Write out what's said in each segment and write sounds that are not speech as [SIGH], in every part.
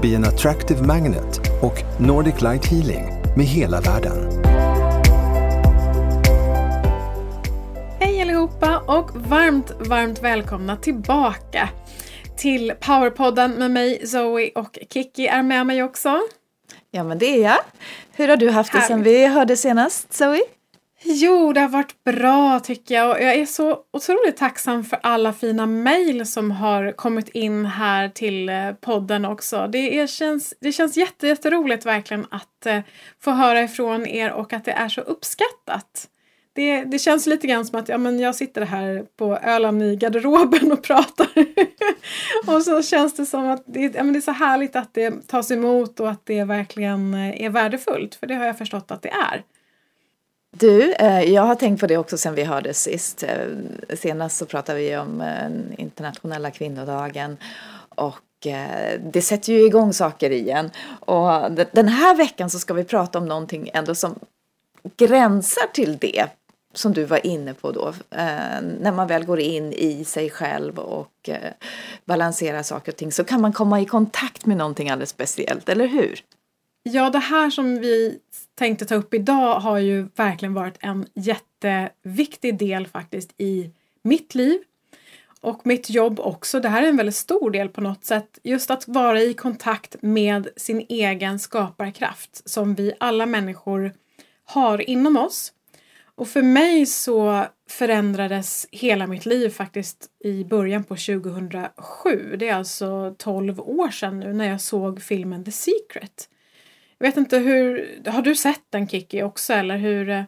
Be an Attractive Magnet och Nordic Light Healing med hela världen. Hej allihopa och varmt, varmt välkomna tillbaka till Powerpodden med mig Zoe och Kiki är med mig också. Ja men det är jag. Hur har du haft det sen vi hörde senast Zoe? Jo, det har varit bra tycker jag och jag är så otroligt tacksam för alla fina mejl som har kommit in här till eh, podden också. Det, är, känns, det känns jätte, jätteroligt verkligen att eh, få höra ifrån er och att det är så uppskattat. Det, det känns lite grann som att ja, men jag sitter här på Öland i garderoben och pratar. [LAUGHS] och så känns det som att det, ja, men det är så härligt att det tas emot och att det verkligen eh, är värdefullt. För det har jag förstått att det är. Du, eh, jag har tänkt på det också sen vi hördes sist. Eh, senast så pratade vi om eh, internationella kvinnodagen och det sätter ju igång saker igen. Och den här veckan så ska vi prata om någonting ändå som gränsar till det som du var inne på då, när man väl går in i sig själv och balanserar saker och ting så kan man komma i kontakt med någonting alldeles speciellt, eller hur? Ja, det här som vi tänkte ta upp idag har ju verkligen varit en jätteviktig del faktiskt i mitt liv och mitt jobb också. Det här är en väldigt stor del på något sätt. Just att vara i kontakt med sin egen skaparkraft som vi alla människor har inom oss. Och för mig så förändrades hela mitt liv faktiskt i början på 2007. Det är alltså 12 år sedan nu när jag såg filmen The Secret. Jag vet inte hur, har du sett den Kiki också eller hur? Eh?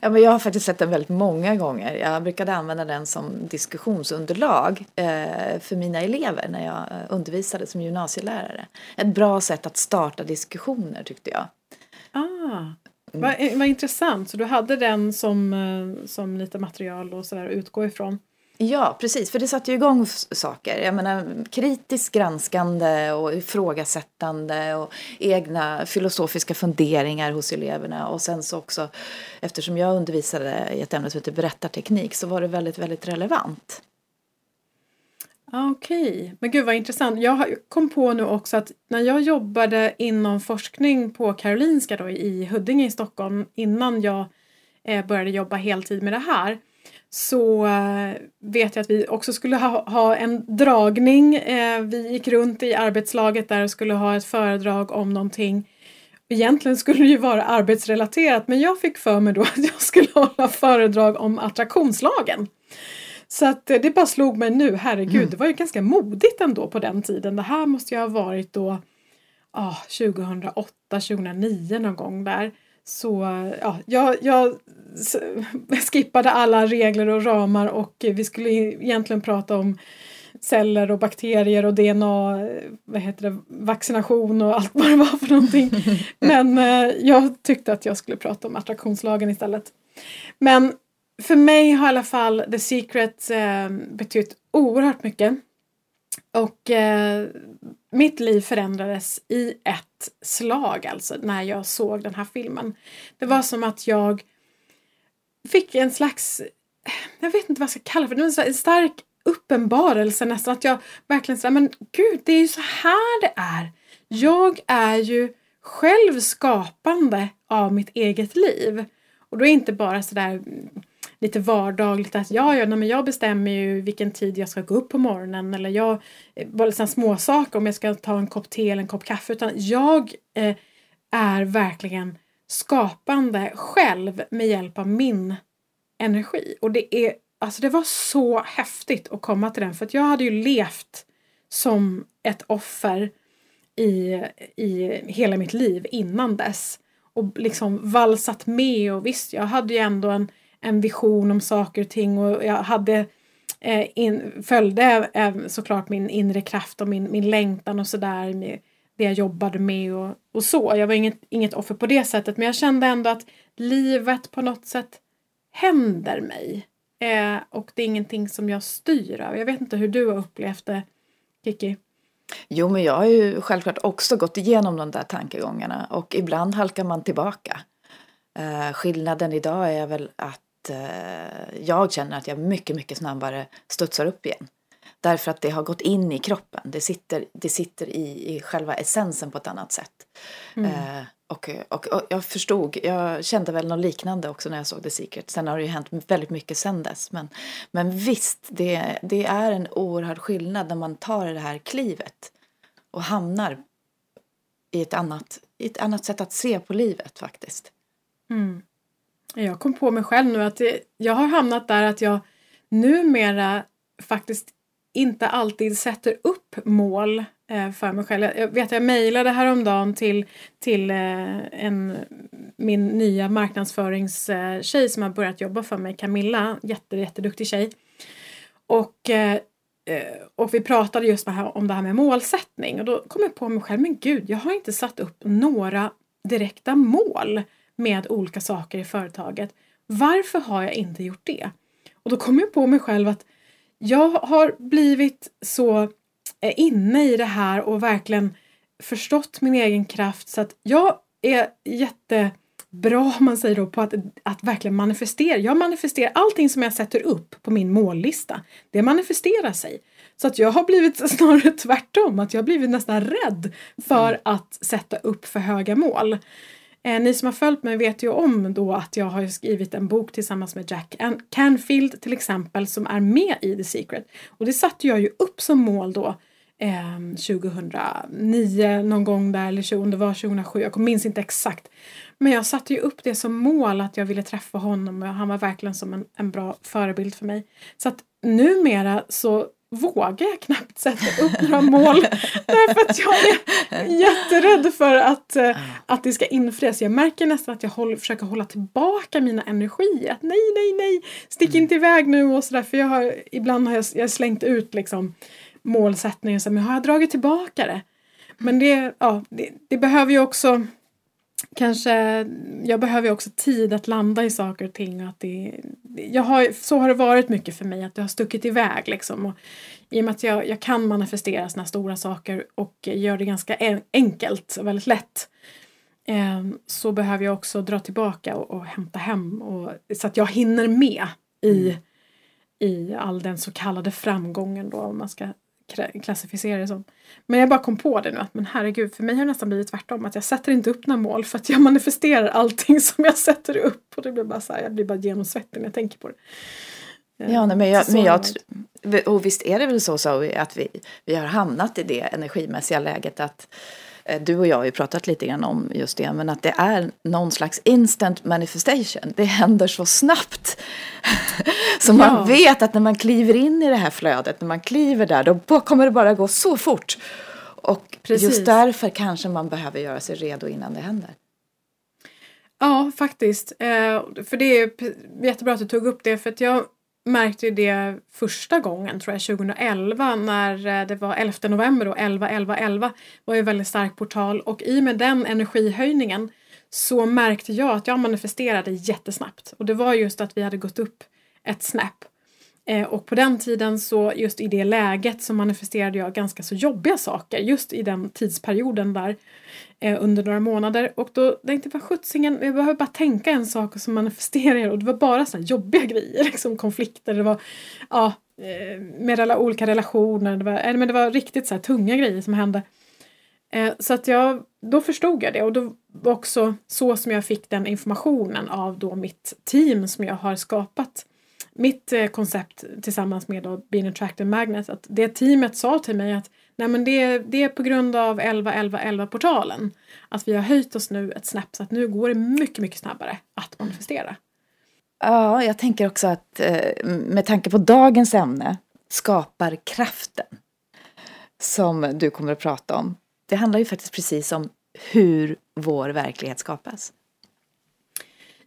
Ja, men jag har faktiskt sett den väldigt många gånger. Jag brukade använda den som diskussionsunderlag eh, för mina elever när jag eh, undervisade som gymnasielärare. Ett bra sätt att starta diskussioner tyckte jag. Ah, vad, vad intressant. Så du hade den som, som lite material och sådär att utgå ifrån? Ja, precis, för det satte ju igång saker. Jag menar kritiskt granskande och ifrågasättande och egna filosofiska funderingar hos eleverna. Och sen så också, eftersom jag undervisade i ett ämne som heter berättarteknik så var det väldigt, väldigt relevant. Okej, okay. men gud vad intressant. Jag kom på nu också att när jag jobbade inom forskning på Karolinska då i Huddinge i Stockholm innan jag eh, började jobba heltid med det här så eh, vet jag att vi också skulle ha, ha en dragning. Eh, vi gick runt i arbetslaget där och skulle ha ett föredrag om någonting. Egentligen skulle det ju vara arbetsrelaterat men jag fick för mig då [LAUGHS] att jag skulle hålla föredrag om attraktionslagen. Så att eh, det bara slog mig nu, herregud, mm. det var ju ganska modigt ändå på den tiden. Det här måste ju ha varit då ah, 2008, 2009 någon gång där. Så ja, jag, jag skippade alla regler och ramar och vi skulle egentligen prata om celler och bakterier och DNA, vad heter det, vaccination och allt vad det var för någonting. [LAUGHS] Men eh, jag tyckte att jag skulle prata om attraktionslagen istället. Men för mig har i alla fall The Secret eh, betytt oerhört mycket. Och eh, mitt liv förändrades i ett slag alltså när jag såg den här filmen. Det var som att jag fick en slags, jag vet inte vad jag ska kalla det för, det en stark uppenbarelse nästan att jag verkligen sa men gud det är ju så här det är. Jag är ju själv skapande av mitt eget liv. Och då är inte bara sådär lite vardagligt att ja, ja nej, men jag bestämmer ju vilken tid jag ska gå upp på morgonen eller jag, eh, bara liksom småsaker om jag ska ta en kopp te eller en kopp kaffe utan jag eh, är verkligen skapande själv med hjälp av min energi. Och det är alltså det var så häftigt att komma till den för att jag hade ju levt som ett offer i, i hela mitt liv innan dess och liksom valsat med och visst jag hade ju ändå en en vision om saker och ting och jag hade eh, in, följde eh, såklart min inre kraft och min, min längtan och sådär med det jag jobbade med och, och så. Jag var inget, inget offer på det sättet men jag kände ändå att livet på något sätt händer mig. Eh, och det är ingenting som jag styr över. Jag vet inte hur du har upplevt det, Kiki? Jo, men jag har ju självklart också gått igenom de där tankegångarna och ibland halkar man tillbaka. Eh, skillnaden idag är väl att eh, jag känner att jag mycket, mycket snabbare studsar upp igen. Därför att det har gått in i kroppen. Det sitter, det sitter i, i själva essensen på ett annat sätt. Mm. Eh, och, och, och, jag förstod, jag kände väl något liknande också när jag såg The Secret. Sen har det ju hänt väldigt mycket sen dess. Men, men visst, det, det är en oerhörd skillnad när man tar det här klivet och hamnar i ett annat, i ett annat sätt att se på livet faktiskt. Mm. Jag kom på mig själv nu att jag har hamnat där att jag numera faktiskt inte alltid sätter upp mål eh, för mig själv. Jag vet jag mejlade häromdagen till, till eh, en, min nya marknadsföringstjej eh, som har börjat jobba för mig, Camilla, jätte, jätteduktig tjej. Och, och vi pratade just om det här med målsättning och då kom jag på mig själv, men gud, jag har inte satt upp några direkta mål med olika saker i företaget. Varför har jag inte gjort det? Och då kom jag på mig själv att jag har blivit så eh, inne i det här och verkligen förstått min egen kraft så att jag är jättebra om man säger då på att, att verkligen manifestera. Jag manifesterar allting som jag sätter upp på min mållista. Det manifesterar sig. Så att jag har blivit [LAUGHS] snarare tvärtom, att jag har blivit nästan rädd för mm. att sätta upp för höga mål. Eh, ni som har följt mig vet ju om då att jag har skrivit en bok tillsammans med Jack Canfield till exempel som är med i The Secret. Och det satte jag ju upp som mål då eh, 2009 någon gång där eller om det var 2007, jag minns inte exakt. Men jag satte ju upp det som mål att jag ville träffa honom och han var verkligen som en, en bra förebild för mig. Så att numera så vågar jag knappt sätta upp några mål [LAUGHS] därför att jag är jätterädd för att, uh, att det ska infrias. Jag märker nästan att jag håller, försöker hålla tillbaka mina energier. Att nej, nej, nej, stick inte iväg nu och sådär. För jag har, ibland har jag, jag slängt ut liksom målsättningen men har jag dragit tillbaka det? Men det, ja, det, det behöver ju också kanske, jag behöver också tid att landa i saker och ting. Att det, jag har, så har det varit mycket för mig, att det har stuckit iväg liksom. Och I och med att jag, jag kan manifestera sådana stora saker och gör det ganska enkelt och väldigt lätt eh, så behöver jag också dra tillbaka och, och hämta hem och, så att jag hinner med i, mm. i all den så kallade framgången då om man ska klassificera det som. Men jag bara kom på det nu att men herregud, för mig har det nästan blivit tvärtom. Att jag sätter inte upp några mål för att jag manifesterar allting som jag sätter upp. Och det blir bara så här, jag blir bara genomsvettig när jag tänker på det. Ja, nej, men, jag, men jag, och visst är det väl så, så att vi, vi har hamnat i det energimässiga läget att Eh, du och jag har ju pratat lite grann om just det, men att det är någon slags instant manifestation. Det händer så snabbt. [LAUGHS] så man ja. vet att när man kliver in i det här flödet, när man kliver där, då kommer det bara gå så fort. Och Precis. just därför kanske man behöver göra sig redo innan det händer. Ja, faktiskt. Eh, för det är jättebra att du tog upp det, för att jag märkte ju det första gången, tror jag, 2011 när eh, det var 11 november och 11 11 11 var ju en väldigt stark portal och i och med den energihöjningen så märkte jag att jag manifesterade jättesnabbt och det var just att vi hade gått upp ett snäpp. Eh, och på den tiden så just i det läget så manifesterade jag ganska så jobbiga saker just i den tidsperioden där eh, under några månader. Och då tänkte jag, vad sjuttsingen, jag behöver bara tänka en sak och så manifesterar. Jag och det var bara sådana jobbiga grejer, [LAUGHS] liksom konflikter, det var ja, eh, med alla olika relationer, det var, äh, men det var riktigt så här, tunga grejer som hände. Eh, så att jag, då förstod jag det. Och då var också så som jag fick den informationen av då mitt team som jag har skapat mitt eh, koncept tillsammans med då Being Attracted Magnet, att det teamet sa till mig att Nej men det, det är på grund av 11 11 11 portalen. Att vi har höjt oss nu ett snäpp så att nu går det mycket, mycket snabbare att manifestera. Ja, jag tänker också att eh, med tanke på dagens ämne, skapar kraften, som du kommer att prata om. Det handlar ju faktiskt precis om hur vår verklighet skapas.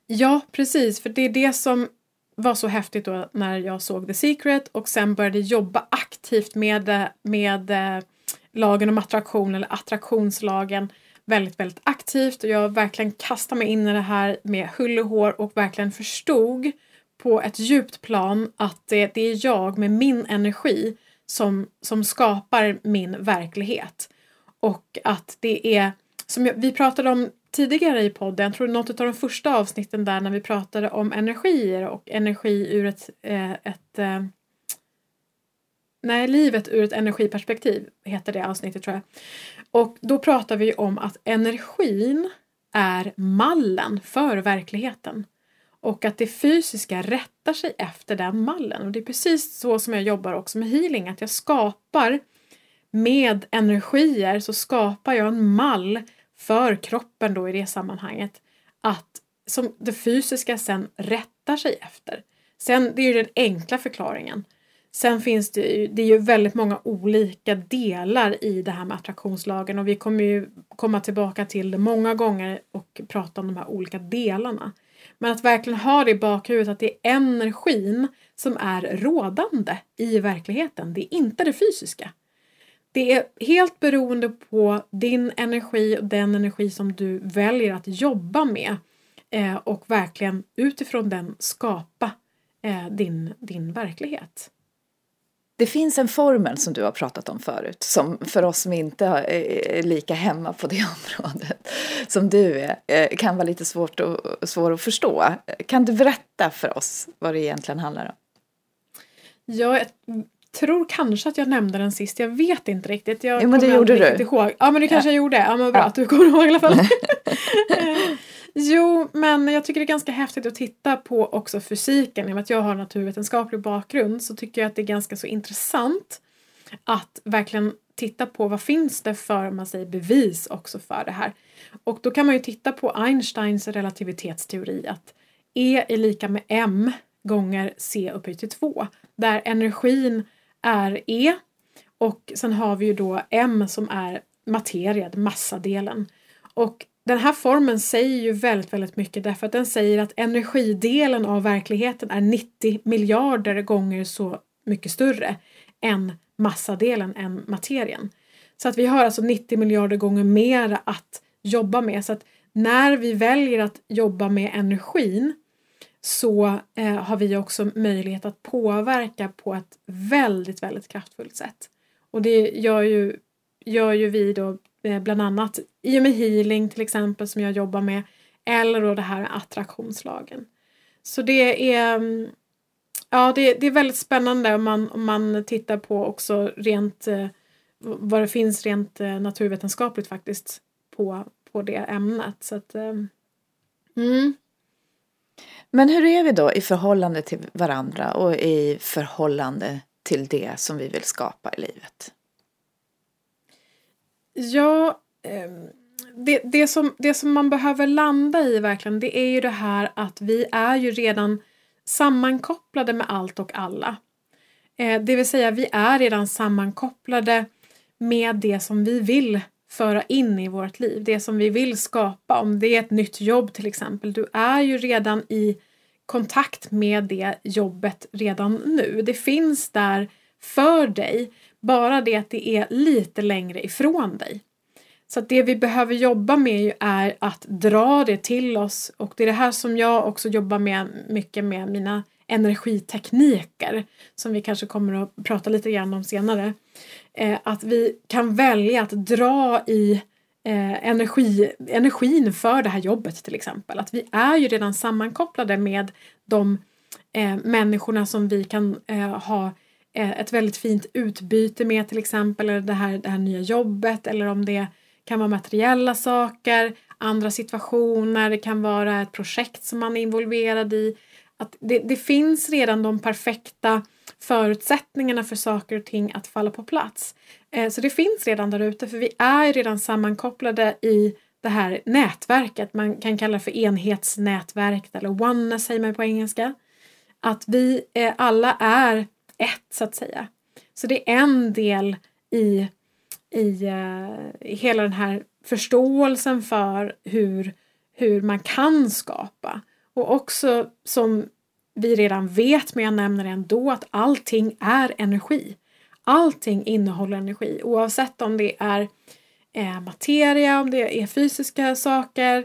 Ja, precis, för det är det som var så häftigt då när jag såg The Secret och sen började jobba aktivt med, med eh, lagen om attraktion eller attraktionslagen väldigt, väldigt aktivt och jag verkligen kastade mig in i det här med hull och hår och verkligen förstod på ett djupt plan att det, det är jag med min energi som, som skapar min verklighet. Och att det är, som jag, vi pratade om tidigare i podden, jag tror något av de första avsnitten där när vi pratade om energier och energi ur ett, eh, ett eh, Nej, livet ur ett energiperspektiv heter det avsnittet tror jag. Och då pratar vi om att energin är mallen för verkligheten. Och att det fysiska rättar sig efter den mallen. Och det är precis så som jag jobbar också med healing, att jag skapar med energier så skapar jag en mall för kroppen då i det sammanhanget. Att som det fysiska sen rättar sig efter. Sen, det är ju den enkla förklaringen. Sen finns det ju, det är ju väldigt många olika delar i det här med attraktionslagen och vi kommer ju komma tillbaka till det många gånger och prata om de här olika delarna. Men att verkligen ha det i bakhuvudet att det är energin som är rådande i verkligheten. Det är inte det fysiska. Det är helt beroende på din energi och den energi som du väljer att jobba med eh, och verkligen utifrån den skapa eh, din, din verklighet. Det finns en formel som du har pratat om förut som för oss som inte är lika hemma på det [LAUGHS] området som du är eh, kan vara lite svårt att, svår att förstå. Kan du berätta för oss vad det egentligen handlar om? Ja, jag tror kanske att jag nämnde den sist. Jag vet inte riktigt. Jag ja, men det gjorde du. Ihåg. Ja, men det kanske ja. jag gjorde. Ja, men bra ja. att du kommer ihåg i alla fall. [LAUGHS] Jo, men jag tycker det är ganska häftigt att titta på också fysiken. I och med att jag har naturvetenskaplig bakgrund så tycker jag att det är ganska så intressant att verkligen titta på vad finns det för man säger, bevis också för det här. Och då kan man ju titta på Einsteins relativitetsteori att E är lika med M gånger C upphöjt till 2 där energin är E och sen har vi ju då M som är materia, massadelen. Och den här formen säger ju väldigt, väldigt mycket därför att den säger att energidelen av verkligheten är 90 miljarder gånger så mycket större än massadelen, än materien. Så att vi har alltså 90 miljarder gånger mer att jobba med. Så att när vi väljer att jobba med energin så eh, har vi också möjlighet att påverka på ett väldigt, väldigt kraftfullt sätt. Och det gör ju, gör ju vi då Eh, bland annat i och med healing till exempel som jag jobbar med eller då det här attraktionslagen. Så det är mm, Ja, det, det är väldigt spännande om man, om man tittar på också rent eh, vad det finns rent eh, naturvetenskapligt faktiskt på, på det ämnet. Så att, eh, mm. Men hur är vi då i förhållande till varandra och i förhållande till det som vi vill skapa i livet? Ja, ehm, det, det, som, det som man behöver landa i verkligen det är ju det här att vi är ju redan sammankopplade med allt och alla. Eh, det vill säga vi är redan sammankopplade med det som vi vill föra in i vårt liv, det som vi vill skapa. Om det är ett nytt jobb till exempel, du är ju redan i kontakt med det jobbet redan nu. Det finns där för dig bara det att det är lite längre ifrån dig. Så att det vi behöver jobba med är att dra det till oss och det är det här som jag också jobbar med mycket med mina energitekniker som vi kanske kommer att prata lite grann om senare. Eh, att vi kan välja att dra i eh, energi, energin för det här jobbet till exempel. Att vi är ju redan sammankopplade med de eh, människorna som vi kan eh, ha Eh, ett väldigt fint utbyte med till exempel eller det här, det här nya jobbet eller om det kan vara materiella saker, andra situationer, det kan vara ett projekt som man är involverad i. Att det, det finns redan de perfekta förutsättningarna för saker och ting att falla på plats. Eh, så det finns redan där ute för vi är redan sammankopplade i det här nätverket. Man kan kalla det för enhetsnätverk eller one säger man på engelska. Att vi eh, alla är ett så att säga. Så det är en del i, i, i hela den här förståelsen för hur, hur man kan skapa. Och också som vi redan vet, men jag nämner det ändå, att allting är energi. allting innehåller energi oavsett om det är eh, materia, om det är fysiska saker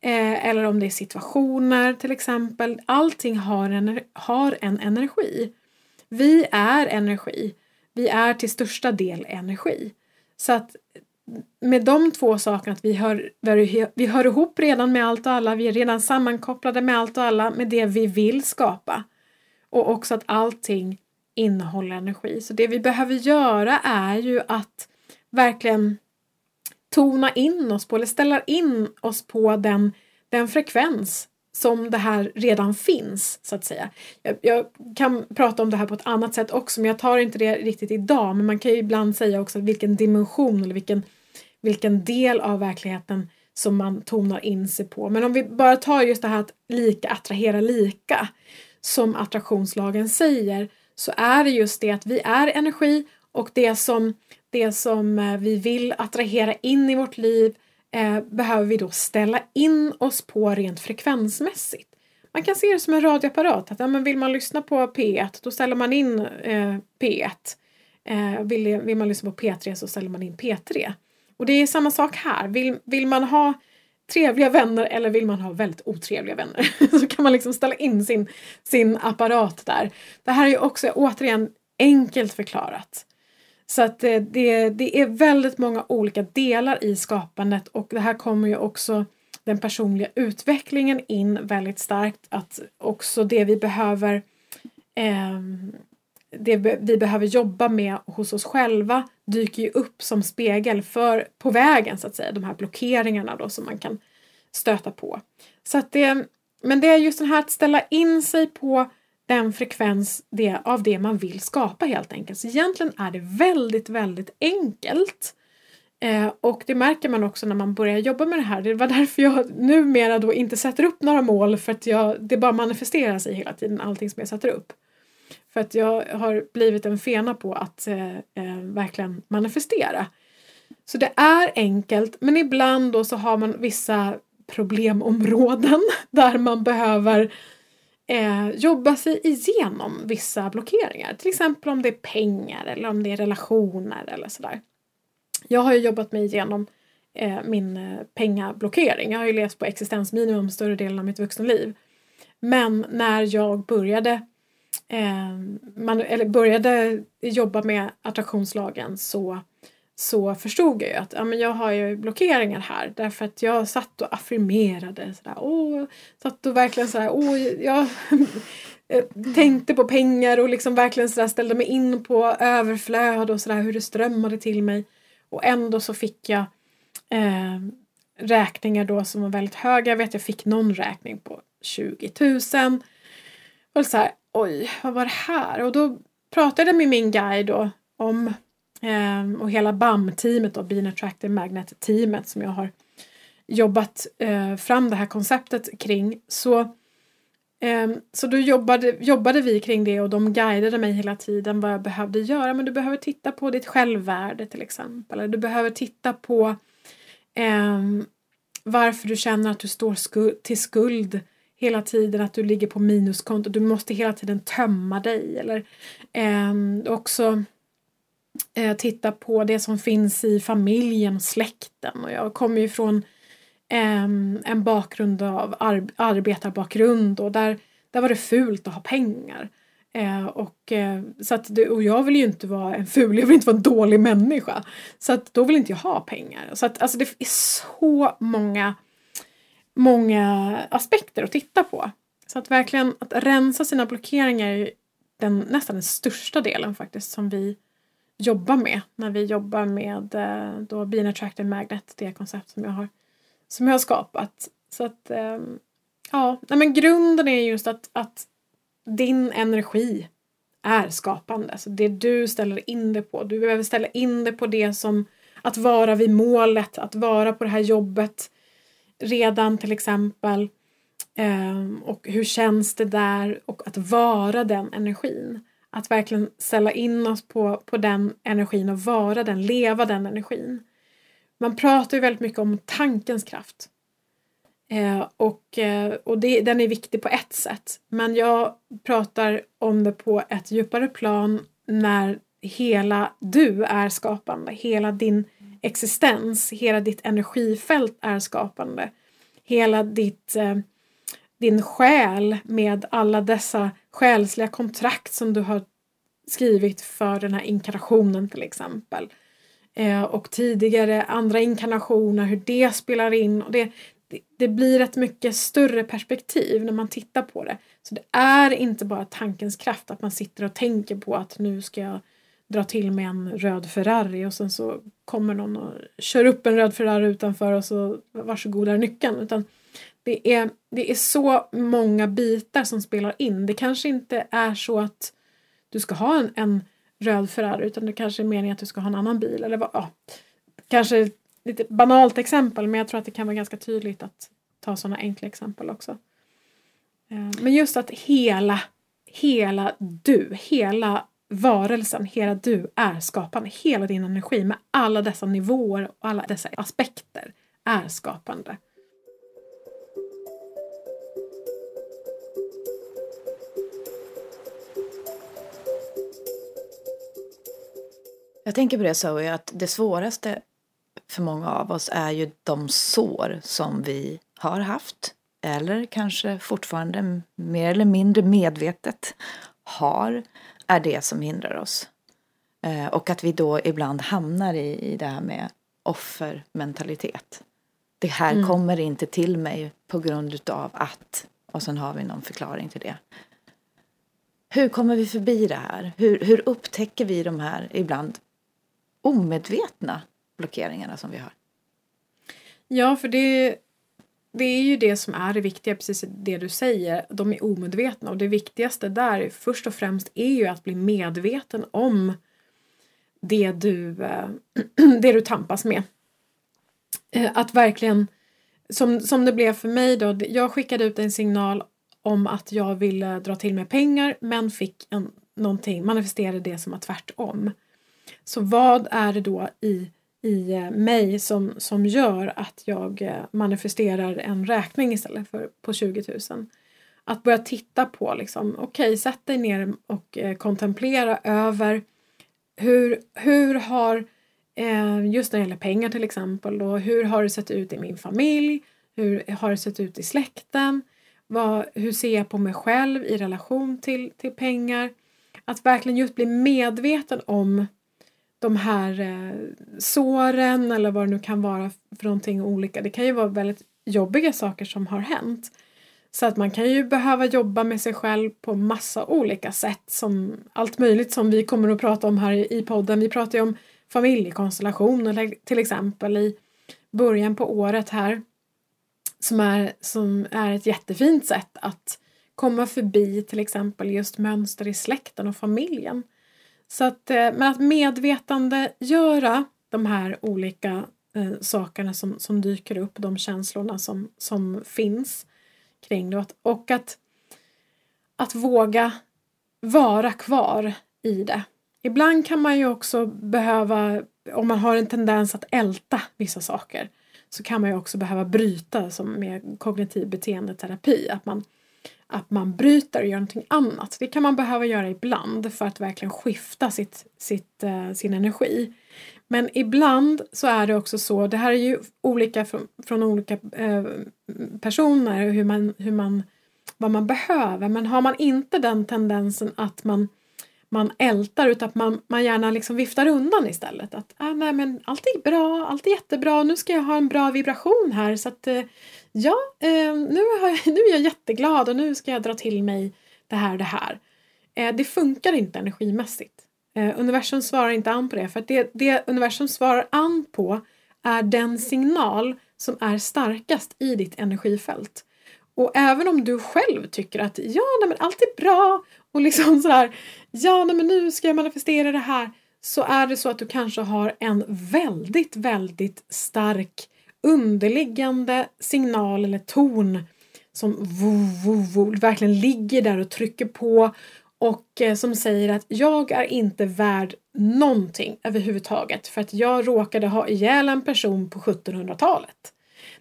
eh, eller om det är situationer till exempel. Allting har en, har en energi. Vi är energi. Vi är till största del energi. Så att med de två sakerna, att vi hör, vi hör ihop redan med allt och alla, vi är redan sammankopplade med allt och alla, med det vi vill skapa. Och också att allting innehåller energi. Så det vi behöver göra är ju att verkligen tona in oss på, eller ställa in oss på den, den frekvens som det här redan finns, så att säga. Jag, jag, kan prata om det här på ett annat sätt också, men jag tar inte det riktigt idag. Men man kan ju ibland säga också vilken dimension eller vilken, vilken del av verkligheten som man tonar in sig på. Men om vi bara tar just det här att lika attrahera lika, som attraktionslagen säger, så är det just det att vi är energi och det som, det som eh, vi vill attrahera in i vårt liv eh, behöver vi då ställa in oss på rent frekvensmässigt. Man kan se det som en radioapparat. Att, ja, men vill man lyssna på P1 då ställer man in eh, P1. Eh, vill, vill man lyssna på P3 så ställer man in P3. Och det är samma sak här. Vill, vill man ha trevliga vänner eller vill man ha väldigt otrevliga vänner [LAUGHS] så kan man liksom ställa in sin, sin apparat där. Det här är ju också återigen enkelt förklarat. Så att eh, det, det är väldigt många olika delar i skapandet och det här kommer ju också den personliga utvecklingen in väldigt starkt. Att också det vi behöver eh, det vi behöver jobba med hos oss själva dyker ju upp som spegel för på vägen så att säga, de här blockeringarna då som man kan stöta på. Så att det, men det är just det här att ställa in sig på den frekvens det, av det man vill skapa helt enkelt. Så egentligen är det väldigt, väldigt enkelt. Eh, och det märker man också när man börjar jobba med det här. Det var därför jag numera då inte sätter upp några mål för att jag, det bara manifesterar sig hela tiden, allting som jag sätter upp. För att jag har blivit en fena på att eh, eh, verkligen manifestera. Så det är enkelt men ibland då så har man vissa problemområden [LAUGHS] där man behöver eh, jobba sig igenom vissa blockeringar. Till exempel om det är pengar eller om det är relationer eller sådär. Jag har ju jobbat mig igenom eh, min eh, pengablockering. Jag har ju levt på existensminimum större delen av mitt vuxna liv. Men när jag började eh, man, eller började jobba med attraktionslagen så, så förstod jag ju att ja, men jag har ju blockeringar här därför att jag satt och affirmerade sådär, åh, satt och verkligen sådär, åh, jag [LAUGHS] eh, tänkte på pengar och liksom verkligen sådär ställde mig in på överflöd och sådär hur det strömmade till mig och ändå så fick jag eh, räkningar då som var väldigt höga. Jag vet jag fick någon räkning på 20 000. Och så här, oj, vad var det här? Och då pratade jag med min guide då om eh, och hela BAM-teamet då, Bean Attractive Magnet-teamet som jag har jobbat eh, fram det här konceptet kring. Så, eh, så då jobbade, jobbade vi kring det och de guidade mig hela tiden vad jag behövde göra. Men du behöver titta på ditt självvärde till exempel. Eller du behöver titta på eh, varför du känner att du står skuld, till skuld hela tiden att du ligger på minuskonto. Du måste hela tiden tömma dig. Eller eh, också eh, titta på det som finns i familjen och släkten. Och jag kommer ju från eh, en bakgrund av ar arbetarbakgrund och där, där var det fult att ha pengar. Eh, och, eh, så att, och jag vill ju inte vara en ful, jag vill inte vara en dålig människa. Så att då vill inte jag ha pengar. Så att alltså det är så många många aspekter att titta på. Så att verkligen att rensa sina blockeringar är den, nästan den största delen faktiskt som vi jobbar med när vi jobbar med eh, då Bean Attractive Magnet, det koncept som jag har, som jag har skapat. Så att ehm, ja, nej men grunden är just att, att din energi är skapande. så det du ställer in det på. Du behöver ställa in det på det som att vara vid målet, att vara på det här jobbet, redan till exempel. Ehm, och hur känns det där? Och att vara den energin. Att verkligen ställa in oss på, på den energin och vara den, leva den energin. Man pratar ju väldigt mycket om tankens kraft. Eh, och eh, och det, den är viktig på ett sätt. Men jag pratar om det på ett djupare plan när hela du är skapande, hela din existens, hela ditt energifält är skapande. Hela ditt, eh, din själ med alla dessa själsliga kontrakt som du har skrivit för den här inkarnationen till exempel. Eh, och tidigare andra inkarnationer, hur det spelar in. Och det, det, det blir ett mycket större perspektiv när man tittar på det. Så det är inte bara tankens kraft att man sitter och tänker på att nu ska jag dra till med en röd Ferrari och sen så kommer någon och kör upp en röd Ferrari utanför och så varsågod är nyckeln. Utan det är, det är så många bitar som spelar in. Det kanske inte är så att du ska ha en, en röd Ferrari utan det kanske är meningen att du ska ha en annan bil. Eller vad, ja. Kanske lite banalt exempel men jag tror att det kan vara ganska tydligt att ta sådana enkla exempel också. Eh, men just att hela, hela du, hela varelsen, hela du är skapande. Hela din energi med alla dessa nivåer och alla dessa aspekter är skapande. Jag tänker på det Zoe, att det svåraste för många av oss är ju de sår som vi har haft eller kanske fortfarande mer eller mindre medvetet har är det som hindrar oss. Eh, och att vi då ibland hamnar i, i det här med offermentalitet. Det här mm. kommer inte till mig på grund utav att och sen har vi någon förklaring till det. Hur kommer vi förbi det här? Hur, hur upptäcker vi de här ibland omedvetna blockeringarna som vi har? Ja, för det, det är ju det som är det viktiga, precis det du säger. De är omedvetna och det viktigaste där först och främst är ju att bli medveten om det du, eh, [CLEARS THROAT] det du tampas med. Eh, att verkligen, som, som det blev för mig då, jag skickade ut en signal om att jag ville dra till mig pengar men fick en, någonting, manifesterade det som var tvärtom. Så vad är det då i i eh, mig som, som gör att jag eh, manifesterar en räkning istället för på 20 000. Att börja titta på liksom, okej, okay, sätt dig ner och eh, kontemplera över hur, hur har, eh, just när det gäller pengar till exempel, då, hur har det sett ut i min familj? Hur har det sett ut i släkten? Vad, hur ser jag på mig själv i relation till, till pengar? Att verkligen just bli medveten om de här eh, såren eller vad det nu kan vara för någonting olika. Det kan ju vara väldigt jobbiga saker som har hänt. Så att man kan ju behöva jobba med sig själv på massa olika sätt som allt möjligt som vi kommer att prata om här i podden. Vi pratar ju om familjekonstellationer till exempel i början på året här som är, som är ett jättefint sätt att komma förbi till exempel just mönster i släkten och familjen. Så att, eh, men att medvetande göra de här olika eh, sakerna som, som dyker upp, de känslorna som, som finns kring det och att, att våga vara kvar i det. Ibland kan man ju också behöva, om man har en tendens att älta vissa saker, så kan man ju också behöva bryta som med kognitiv beteendeterapi. Att man att man bryter och gör någonting annat. Det kan man behöva göra ibland för att verkligen skifta sitt, sitt, eh, sin energi. Men ibland så är det också så, det här är ju olika från, från olika eh, personer, hur man, hur man, vad man behöver. Men har man inte den tendensen att man man ältar utan att man, man gärna liksom viftar undan istället. Att ah, nej, men allt är bra, allt är jättebra, nu ska jag ha en bra vibration här så att eh, ja, eh, nu, har [LAUGHS] nu är jag jätteglad och nu ska jag dra till mig det här och det här. Eh, det funkar inte energimässigt. Eh, universum svarar inte an på det för att det, det universum svarar an på är den signal som är starkast i ditt energifält. Och även om du själv tycker att ja, nej, men allt är bra och liksom [LAUGHS] sådär ja, nej, men nu ska jag manifestera det här så är det så att du kanske har en väldigt, väldigt stark underliggande signal eller ton som vo, vo, vo, verkligen ligger där och trycker på och eh, som säger att jag är inte värd någonting överhuvudtaget för att jag råkade ha ihjäl en person på 1700-talet.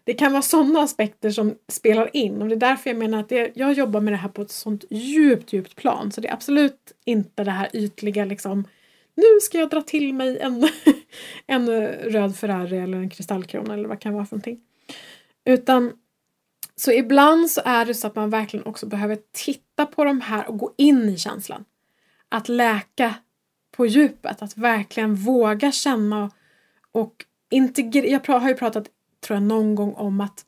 Det kan vara sådana aspekter som spelar in och det är därför jag menar att det, jag jobbar med det här på ett sånt djupt, djupt plan så det är absolut inte det här ytliga liksom nu ska jag dra till mig en, [LAUGHS] en röd Ferrari eller en kristallkrona eller vad det kan vara för någonting. Utan så ibland så är det så att man verkligen också behöver titta på de här och gå in i känslan. Att läka på djupet, att verkligen våga känna och integrera. Jag har ju pratat, tror jag, någon gång om att,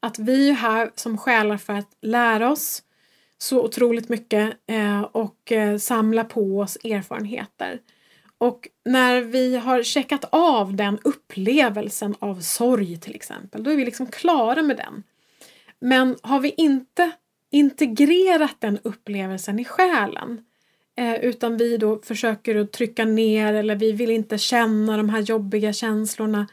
att vi är här som själar för att lära oss så otroligt mycket eh, och eh, samla på oss erfarenheter. Och när vi har checkat av den upplevelsen av sorg till exempel, då är vi liksom klara med den. Men har vi inte integrerat den upplevelsen i själen eh, utan vi då försöker att trycka ner eller vi vill inte känna de här jobbiga känslorna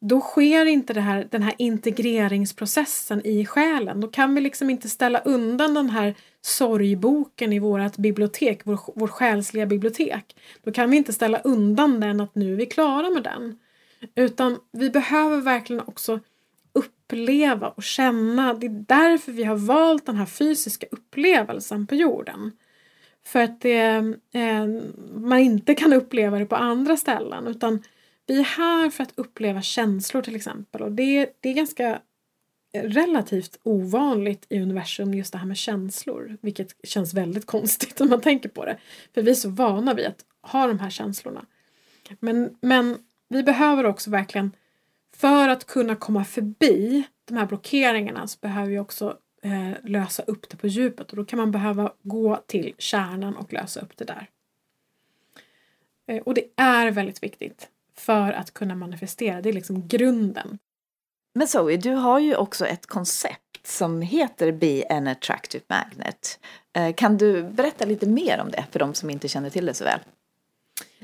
då sker inte det här, den här integreringsprocessen i själen. Då kan vi liksom inte ställa undan den här sorgboken i vårt bibliotek, vår, vår själsliga bibliotek. Då kan vi inte ställa undan den att nu är vi klara med den. Utan vi behöver verkligen också uppleva och känna. Det är därför vi har valt den här fysiska upplevelsen på jorden. För att det, eh, man inte kan uppleva det på andra ställen utan vi är här för att uppleva känslor till exempel och det, det är ganska relativt ovanligt i universum just det här med känslor. Vilket känns väldigt konstigt [LAUGHS] om man tänker på det. För vi är så vana vid att ha de här känslorna. Men, men vi behöver också verkligen, för att kunna komma förbi de här blockeringarna så behöver vi också eh, lösa upp det på djupet och då kan man behöva gå till kärnan och lösa upp det där. Eh, och det är väldigt viktigt för att kunna manifestera. Det är liksom grunden. Men Zoe, du har ju också ett koncept som heter Be an attractive magnet. Eh, kan du berätta lite mer om det för de som inte känner till det så väl?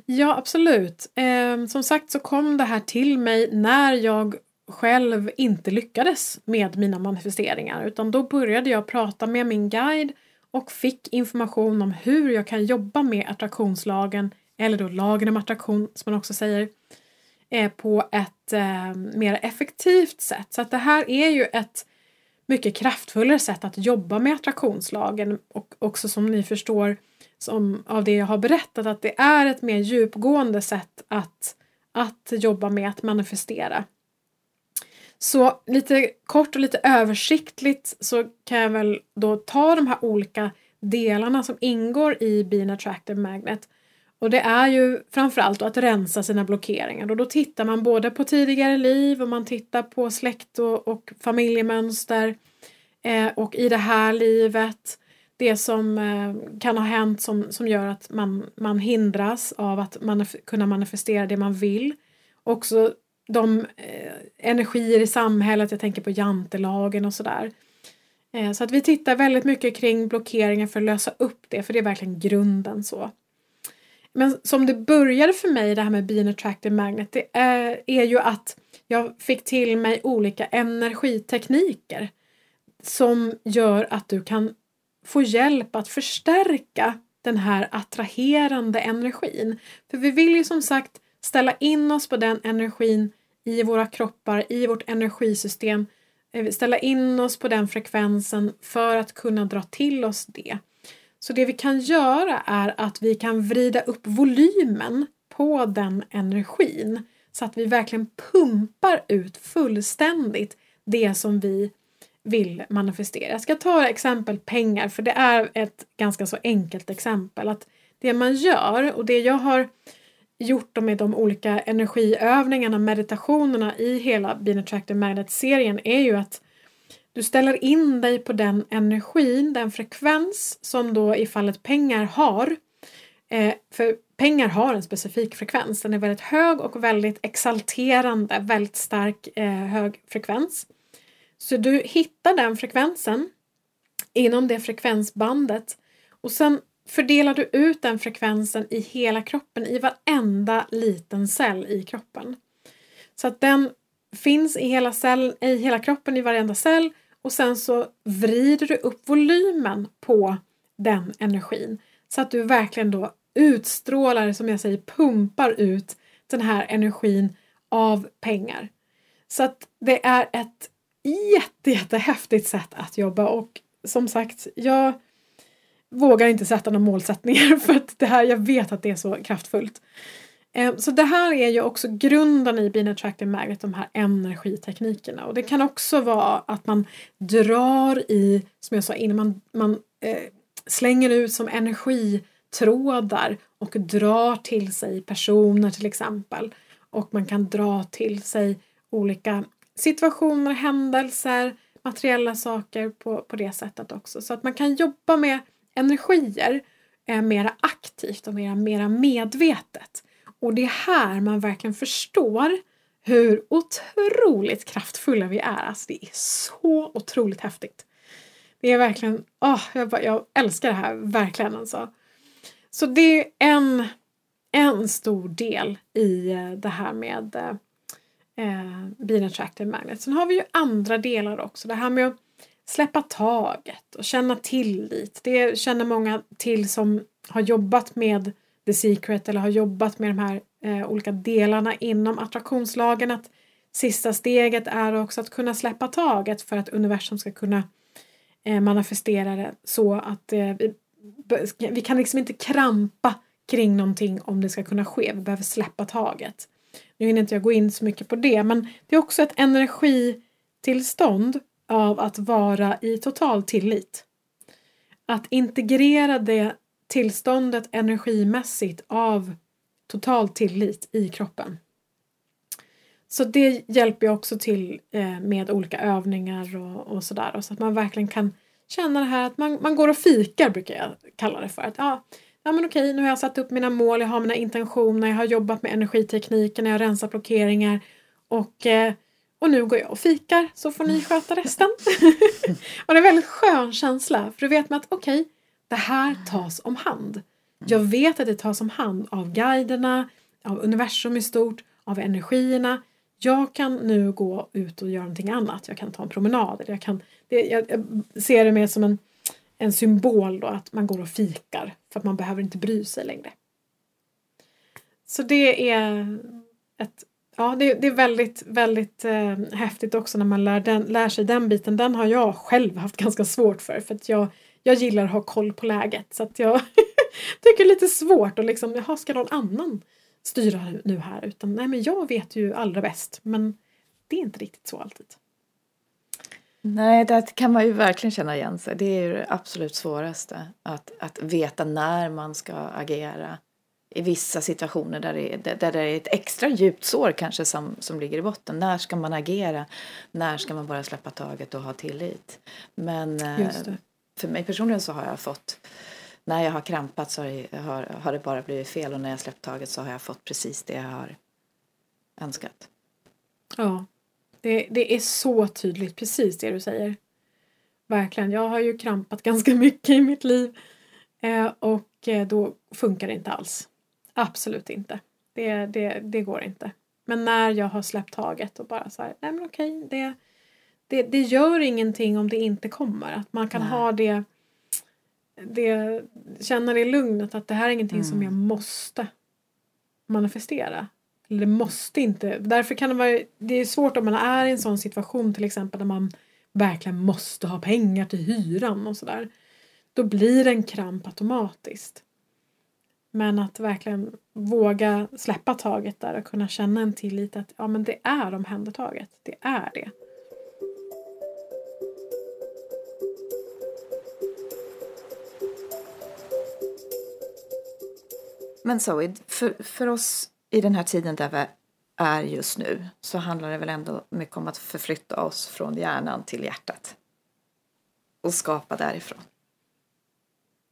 Ja, absolut. Eh, som sagt så kom det här till mig när jag själv inte lyckades med mina manifesteringar utan då började jag prata med min guide och fick information om hur jag kan jobba med attraktionslagen eller då lagen om attraktion som man också säger eh, på ett eh, mer effektivt sätt. Så att det här är ju ett mycket kraftfullare sätt att jobba med attraktionslagen och också som ni förstår som, av det jag har berättat att det är ett mer djupgående sätt att, att jobba med att manifestera. Så lite kort och lite översiktligt så kan jag väl då ta de här olika delarna som ingår i Bean Attractive Magnet och det är ju framförallt att rensa sina blockeringar och då tittar man både på tidigare liv och man tittar på släkt och, och familjemönster eh, och i det här livet det som eh, kan ha hänt som, som gör att man, man hindras av att manif kunna manifestera det man vill. Också de eh, energier i samhället, jag tänker på jantelagen och sådär. Eh, så att vi tittar väldigt mycket kring blockeringar för att lösa upp det, för det är verkligen grunden så. Men som det började för mig det här med Being Attractive Magnet det är, är ju att jag fick till mig olika energitekniker som gör att du kan få hjälp att förstärka den här attraherande energin. För vi vill ju som sagt ställa in oss på den energin i våra kroppar, i vårt energisystem, eh, ställa in oss på den frekvensen för att kunna dra till oss det. Så det vi kan göra är att vi kan vrida upp volymen på den energin så att vi verkligen pumpar ut fullständigt det som vi vill manifestera. Jag ska ta exempel pengar för det är ett ganska så enkelt exempel. att Det man gör och det jag har gjort med de olika energiövningarna, meditationerna i hela Bean Attractive Magnet-serien är ju att du ställer in dig på den energin, den frekvens som då i fallet pengar har. Eh, för pengar har en specifik frekvens. Den är väldigt hög och väldigt exalterande, väldigt stark eh, hög frekvens. Så du hittar den frekvensen inom det frekvensbandet och sen fördelar du ut den frekvensen i hela kroppen, i varenda liten cell i kroppen. Så att den finns i hela, cell, i hela kroppen, i varenda cell och sen så vrider du upp volymen på den energin så att du verkligen då utstrålar, som jag säger, pumpar ut den här energin av pengar. Så att det är ett jätte, jättehäftigt sätt att jobba och som sagt, jag vågar inte sätta några målsättningar [LAUGHS] för att det här, jag vet att det är så kraftfullt. Eh, så det här är ju också grunden i Bean Attractive Magnet, de här energiteknikerna. Och det kan också vara att man drar i, som jag sa innan, man, man eh, slänger ut som energitrådar och drar till sig personer till exempel. Och man kan dra till sig olika situationer, händelser, materiella saker på, på det sättet också. Så att man kan jobba med energier eh, mera aktivt och mera, mera medvetet. Och det är här man verkligen förstår hur otroligt kraftfulla vi är. Alltså det är så otroligt häftigt. Det är verkligen, oh, jag, bara, jag älskar det här, verkligen alltså. Så det är en, en stor del i eh, det här med eh, eh Being Attractive Magnet. Sen har vi ju andra delar också. Det här med att släppa taget och känna tillit. Det känner många till som har jobbat med The Secret eller har jobbat med de här eh, olika delarna inom attraktionslagen. Att sista steget är också att kunna släppa taget för att universum ska kunna eh, manifestera det så att eh, vi, vi kan liksom inte krampa kring någonting om det ska kunna ske. Vi behöver släppa taget. Nu hinner inte jag gå in så mycket på det men det är också ett energitillstånd av att vara i total tillit. Att integrera det tillståndet energimässigt av total tillit i kroppen. Så det hjälper jag också till eh, med olika övningar och, och sådär. så att man verkligen kan känna det här att man, man går och fikar brukar jag kalla det för. Att, ja, ja men okej, nu har jag satt upp mina mål, jag har mina intentioner, jag har jobbat med energitekniken, jag har rensat blockeringar och, eh, och nu går jag och fikar så får ni sköta resten. [LAUGHS] och det är en väldigt skön känsla för då vet man att okej, okay, det här tas om hand. Jag vet att det tas om hand av guiderna, av universum i stort, av energierna. Jag kan nu gå ut och göra någonting annat. Jag kan ta en promenad. jag, kan, det, jag, jag ser det mer som en en symbol då att man går och fikar för att man behöver inte bry sig längre. Så det är ett Ja, det, det är väldigt, väldigt eh, häftigt också när man lär, den, lär sig den biten. Den har jag själv haft [LAUGHS] ganska svårt för för att jag, jag gillar att ha koll på läget så att jag [LAUGHS] tycker det är lite svårt att liksom, jaha, ska någon annan styra nu här? Utan nej, men jag vet ju allra bäst. Men det är inte riktigt så alltid. Nej, det kan man ju verkligen känna igen sig. Det är ju det absolut svåraste. Att, att veta när man ska agera i vissa situationer där det, är, där det är ett extra djupt sår kanske som, som ligger i botten. När ska man agera? När ska man bara släppa taget och ha tillit? Men eh, för mig personligen så har jag fått när jag har krampat så har det, har, har det bara blivit fel och när jag släppt taget så har jag fått precis det jag har önskat. Ja, det, det är så tydligt, precis det du säger. Verkligen. Jag har ju krampat [LAUGHS] ganska mycket i mitt liv eh, och eh, då funkar det inte alls. Absolut inte. Det, det, det går inte. Men när jag har släppt taget och bara så här, nej men okej, det, det, det gör ingenting om det inte kommer. Att man kan nej. ha det, det, känna det lugnet att det här är ingenting mm. som jag måste manifestera. Eller det måste inte. Därför kan det vara, det är svårt om man är i en sån situation till exempel där man verkligen måste ha pengar till hyran och sådär. Då blir det en kramp automatiskt. Men att verkligen våga släppa taget där och kunna känna en tillit att ja men det är omhändertaget. Det är det. Men Zoe, för, för oss i den här tiden där vi är just nu så handlar det väl ändå mycket om att förflytta oss från hjärnan till hjärtat. Och skapa därifrån.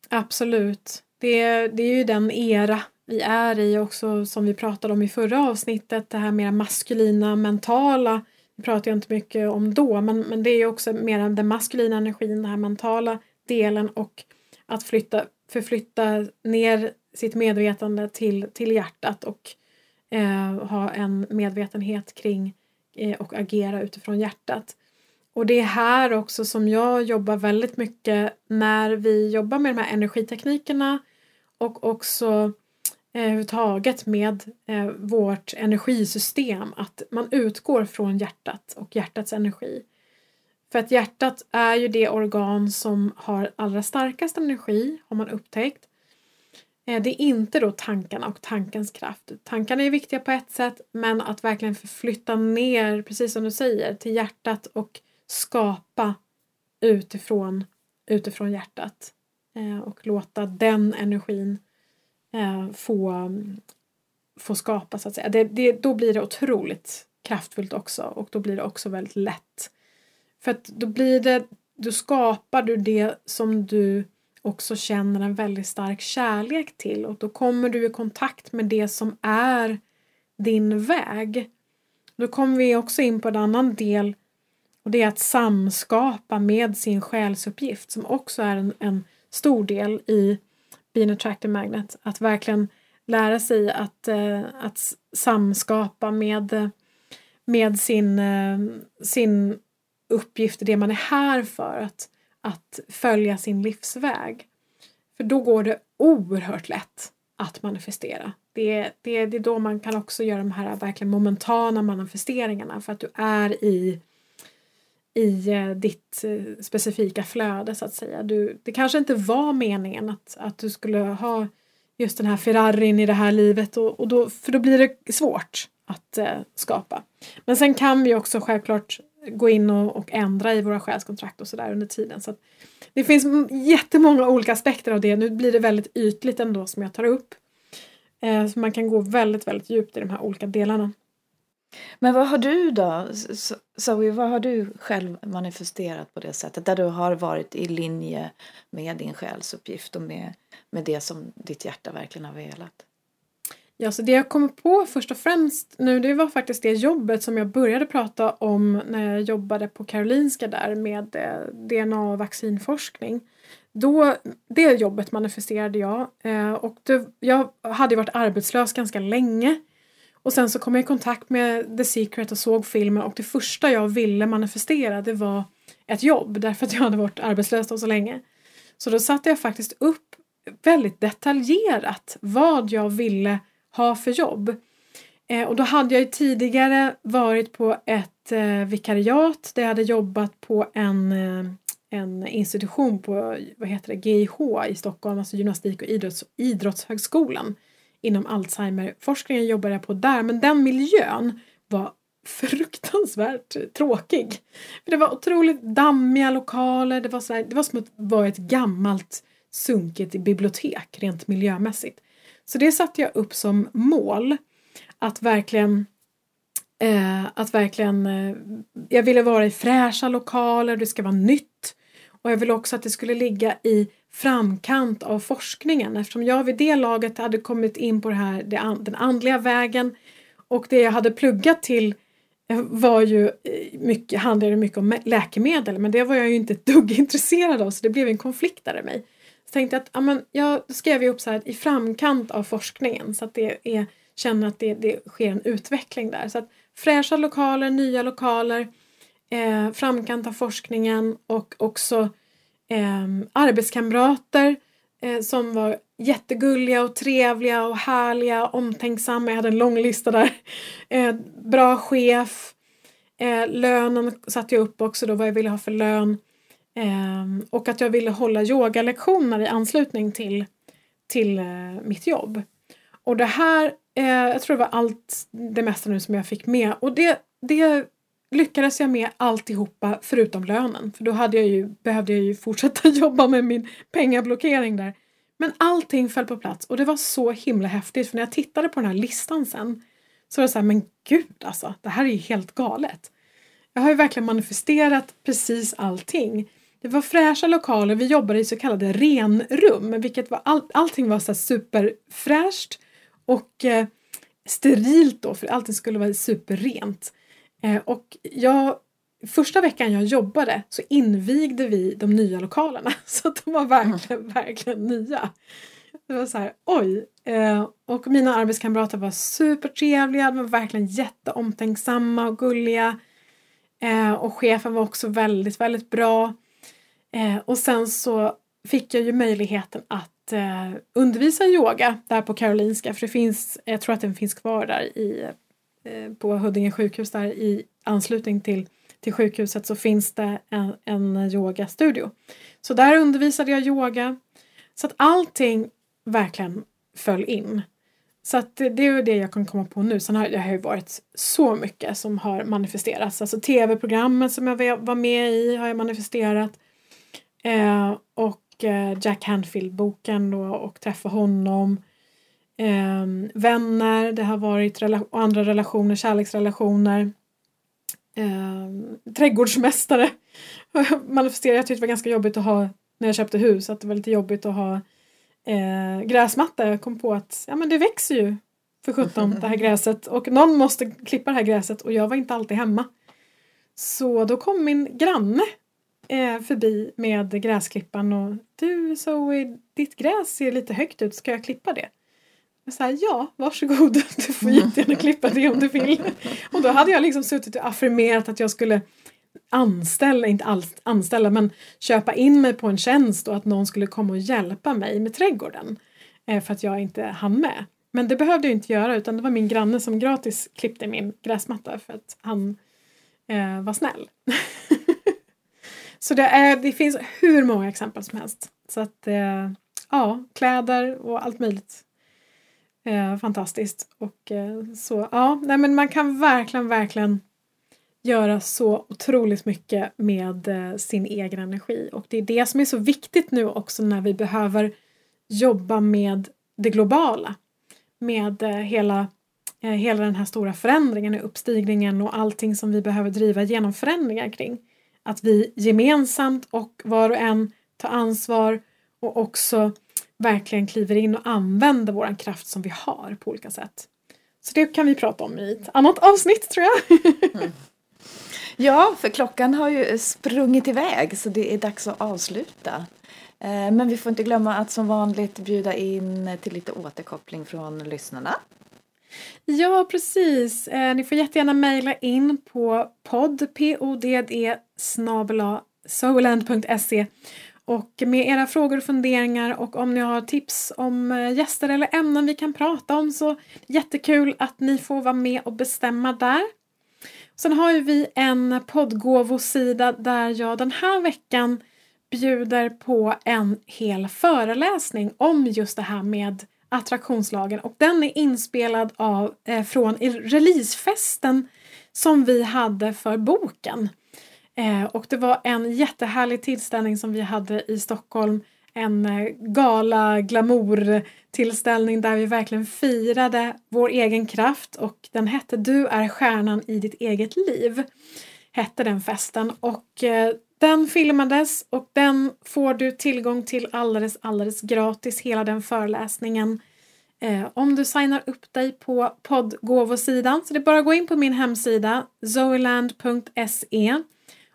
Absolut. Det, det är ju den era vi är i också som vi pratade om i förra avsnittet, det här mer maskulina, mentala. Det pratar jag inte mycket om då, men, men det är ju också mer den maskulina energin, den här mentala delen och att flytta, förflytta ner sitt medvetande till, till hjärtat och eh, ha en medvetenhet kring eh, och agera utifrån hjärtat. Och det är här också som jag jobbar väldigt mycket när vi jobbar med de här energiteknikerna och också eh, överhuvudtaget med eh, vårt energisystem. Att man utgår från hjärtat och hjärtats energi. För att hjärtat är ju det organ som har allra starkast energi, har man upptäckt. Eh, det är inte då tankarna och tankens kraft. Tankarna är viktiga på ett sätt, men att verkligen förflytta ner, precis som du säger, till hjärtat och skapa utifrån, utifrån hjärtat. Eh, och låta den energin eh, få, få skapa, så att säga. Det, det, då blir det otroligt kraftfullt också och då blir det också väldigt lätt. För att då blir det, då skapar du det som du också känner en väldigt stark kärlek till och då kommer du i kontakt med det som är din väg. Då kommer vi också in på en annan del och det är att samskapa med sin själsuppgift som också är en, en stor del i Being Attractive Magnet. Att verkligen lära sig att, eh, att samskapa med, med sin, eh, sin uppgift, det man är här för. Att, att följa sin livsväg. För då går det oerhört lätt att manifestera. Det, det, det är då man kan också göra de här verkligen momentana manifesteringarna för att du är i, i eh, ditt eh, specifika flöde så att säga. Du, det kanske inte var meningen att, att du skulle ha just den här Ferrarin i det här livet och, och då, för då blir det svårt att eh, skapa. Men sen kan vi också självklart gå in och, och ändra i våra själskontrakt och sådär under tiden. Så det finns jättemånga olika aspekter av det. Nu blir det väldigt ytligt ändå som jag tar upp. Eh, så man kan gå väldigt, väldigt djupt i de här olika delarna. Men vad har du då, Zoe, vad har du själv manifesterat på det sättet? Där du har varit i linje med din själsuppgift och med, med det som ditt hjärta verkligen har velat? Ja, så det jag kommer på först och främst nu det var faktiskt det jobbet som jag började prata om när jag jobbade på Karolinska där med eh, DNA och vaccinforskning. Då, det jobbet manifesterade jag eh, och det, jag hade varit arbetslös ganska länge. Och sen så kom jag i kontakt med The Secret och såg filmen och det första jag ville manifestera det var ett jobb därför att jag hade varit arbetslös så länge. Så då satte jag faktiskt upp väldigt detaljerat vad jag ville ha för jobb. Eh, och då hade jag ju tidigare varit på ett eh, vikariat där jag hade jobbat på en, eh, en institution på vad heter det, GIH i Stockholm, alltså gymnastik och idrotts, idrottshögskolan. Inom Alzheimerforskningen jobbade jag på där, men den miljön var [LAUGHS] fruktansvärt tråkig. För det var otroligt dammiga lokaler, det var, så här, det var som att vara ett gammalt sunkigt bibliotek rent miljömässigt. Så det satte jag upp som mål. Att verkligen eh, att verkligen, eh, jag ville vara i fräscha lokaler, det ska vara nytt. Och jag ville också att det skulle ligga i framkant av forskningen eftersom jag vid det laget hade kommit in på det här, det, den andliga vägen och det jag hade pluggat till eh, var ju eh, mycket, handlade mycket om läkemedel men det var jag ju inte ett dugg [LAUGHS] intresserad av så det blev en konflikt där i mig. Tänkte att, att amen, jag skrev upp så här i framkant av forskningen så att det är, känner att det, det sker en utveckling där. Så att fräscha lokaler, nya lokaler, eh, framkant av forskningen och också eh, arbetskamrater eh, som var jättegulliga och trevliga och härliga, omtänksamma. Jag hade en lång lista där. [LAUGHS] Eh, bra chef. Eh, lönen satte jag upp också då, vad jag ville ha för lön. Eh, och att jag ville hålla yogalektioner i anslutning till, till eh, mitt jobb. Och det här, eh, jag tror det var allt det mesta nu som jag fick med och det, det lyckades jag med alltihopa förutom lönen för då hade jag ju, behövde jag ju fortsätta [LAUGHS] jobba med min pengablockering där. Men allting föll på plats och det var så himla häftigt för när jag tittade på den här listan sen så var det så här, men gud alltså, det här är ju helt galet. Jag har ju verkligen manifesterat precis allting. Det var fräscha lokaler, vi jobbade i så kallade renrum, vilket var all, allting var så superfräscht och eh, sterilt då, för allting skulle vara superrent. Eh, och jag, första veckan jag jobbade så invigde vi de nya lokalerna, [LAUGHS] så att de var verkligen, mm. verkligen nya. Det var så här, oj! Eh, och mina arbetskamrater var supertrevliga, de var verkligen jätteomtänksamma och gulliga. Eh, och chefen var också väldigt, väldigt bra. Eh, och sen så fick jag ju möjligheten att eh, undervisa yoga där på Karolinska för det finns, jag tror att den finns kvar där i, eh, på Huddinge sjukhus där i anslutning till till sjukhuset så finns det en, en yogastudio. Så där undervisade jag yoga. Så att allting verkligen föll in. Så att det, det är det jag kan komma på nu. Sen har det har ju varit så mycket som har manifesterats. Alltså tv-programmen som jag var med i har jag manifesterat. Eh, och eh, Jack Hanfield-boken då och Träffa honom. Eh, vänner, det har varit rela andra relationer, kärleksrelationer. Eh, trädgårdsmästare [LAUGHS] manifesterar. Jag tyckte det var ganska jobbigt att ha när jag köpte hus. Att det var lite jobbigt att ha eh, gräsmatta. Jag kom på att ja, men det växer ju för sjutton det här gräset och någon måste klippa det här gräset och jag var inte alltid hemma. Så då kom min granne förbi med gräsklipparen och du Zoe, ditt gräs ser lite högt ut, ska jag klippa det? Jag sa ja, varsågod, [LAUGHS] du får jättegärna klippa det om du vill. Och då hade jag liksom suttit och affirmerat att jag skulle anställa, inte alls anställa, men köpa in mig på en tjänst och att någon skulle komma och hjälpa mig med trädgården. Eh, för att jag inte hann med. Men det behövde jag inte göra utan det var min granne som gratis klippte min gräsmatta för att han eh, var snäll. [LAUGHS] Så det, är, det finns hur många exempel som helst. Så att eh, ja, kläder och allt möjligt. Eh, fantastiskt. Och eh, så ja, nej men man kan verkligen, verkligen göra så otroligt mycket med eh, sin egen energi. Och det är det som är så viktigt nu också när vi behöver jobba med det globala. Med eh, hela, eh, hela den här stora förändringen, och uppstigningen och allting som vi behöver driva genom förändringar kring. Att vi gemensamt och var och en tar ansvar och också verkligen kliver in och använder våran kraft som vi har på olika sätt. Så det kan vi prata om i ett annat avsnitt tror jag. mm. Ja, för klockan har ju sprungit iväg så det är dags att avsluta. Eh, men vi får inte glömma att som vanligt bjuda in till lite återkoppling från lyssnarna. Ja, precis. Eh, ni får jättegärna mejla in på podd, podd soland.se och med era frågor och funderingar och om ni har tips om eh, gäster eller ämnen vi kan prata om så jättekul att ni får vara med och bestämma där. Sen har ju vi en poddgåvosida där jag den här veckan bjuder på en hel föreläsning om just det här med attraktionslagen och den är inspelad av, eh, från releasefesten som vi hade för boken. Eh, och det var en jättehärlig tillställning som vi hade i Stockholm. En eh, gala glamour tillställning där vi verkligen firade vår egen kraft och den hette Du är stjärnan i ditt eget liv. Hette den festen och eh, den filmades och den får du tillgång till alldeles, alldeles gratis, hela den föreläsningen. Eh, om du signar upp dig på poddgåvosidan, så det är bara att gå in på min hemsida zoeland.se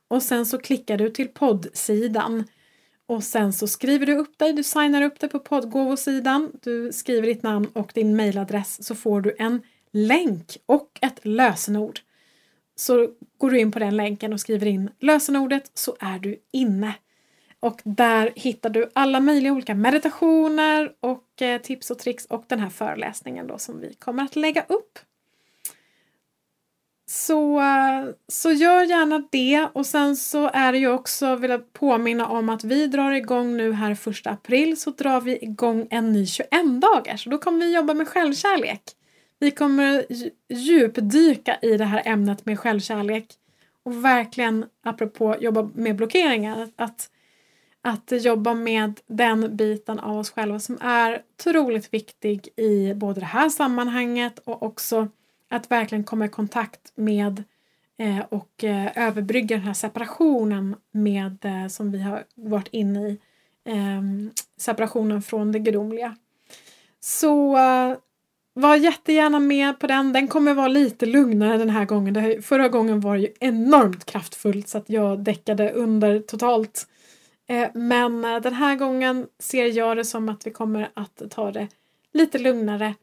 och sen så klickar du till poddsidan och sen så skriver du upp dig, du signar upp dig på poddgåvosidan, du skriver ditt namn och din mailadress så får du en länk och ett lösenord. Så går du in på den länken och skriver in lösenordet så är du inne. Och där hittar du alla möjliga olika meditationer och eh, tips och tricks och den här föreläsningen då som vi kommer att lägga upp. Så, så gör gärna det och sen så är det ju också, vill jag påminna om att vi drar igång nu här första april så drar vi igång en ny 21 dagar så då kommer vi jobba med självkärlek. Vi kommer djupdyka i det här ämnet med självkärlek och verkligen apropå jobba med blockeringar att, att jobba med den biten av oss själva som är otroligt viktig i både det här sammanhanget och också att verkligen komma i kontakt med eh, och eh, överbrygga den här separationen med eh, som vi har varit inne i. Ehm, separationen från det gudomliga. Så eh, var jättegärna med på den. Den kommer vara lite lugnare den här gången. Här, förra gången var det ju enormt kraftfullt så att jag däckade under totalt. Eh, men eh, den här gången ser jag det som att vi kommer att ta det lite lugnare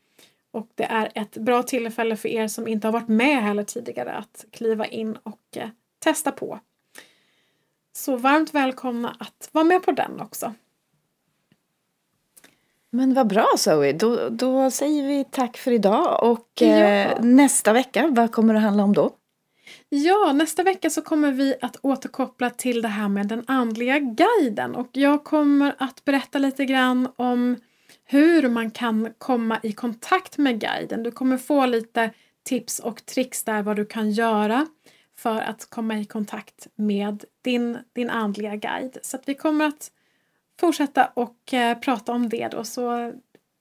och det är ett bra tillfälle för er som inte har varit med heller tidigare att kliva in och eh, testa på. Så varmt välkomna att vara med på den också. Men vad bra Zoe, då, då säger vi tack för idag och ja. eh, nästa vecka, vad kommer det handla om då? Ja, nästa vecka så kommer vi att återkoppla till det här med den andliga guiden och jag kommer att berätta lite grann om hur man kan komma i kontakt med guiden. Du kommer få lite tips och tricks där vad du kan göra för att komma i kontakt med din, din andliga guide. Så vi kommer att fortsätta och eh, prata om det då. Så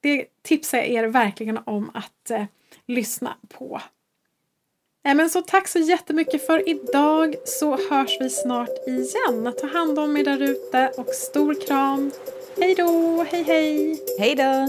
det tipsar jag er verkligen om att eh, lyssna på. Men så tack så jättemycket för idag så hörs vi snart igen. Ta hand om er där ute och stor kram. Hej då, hej hej! Hej då!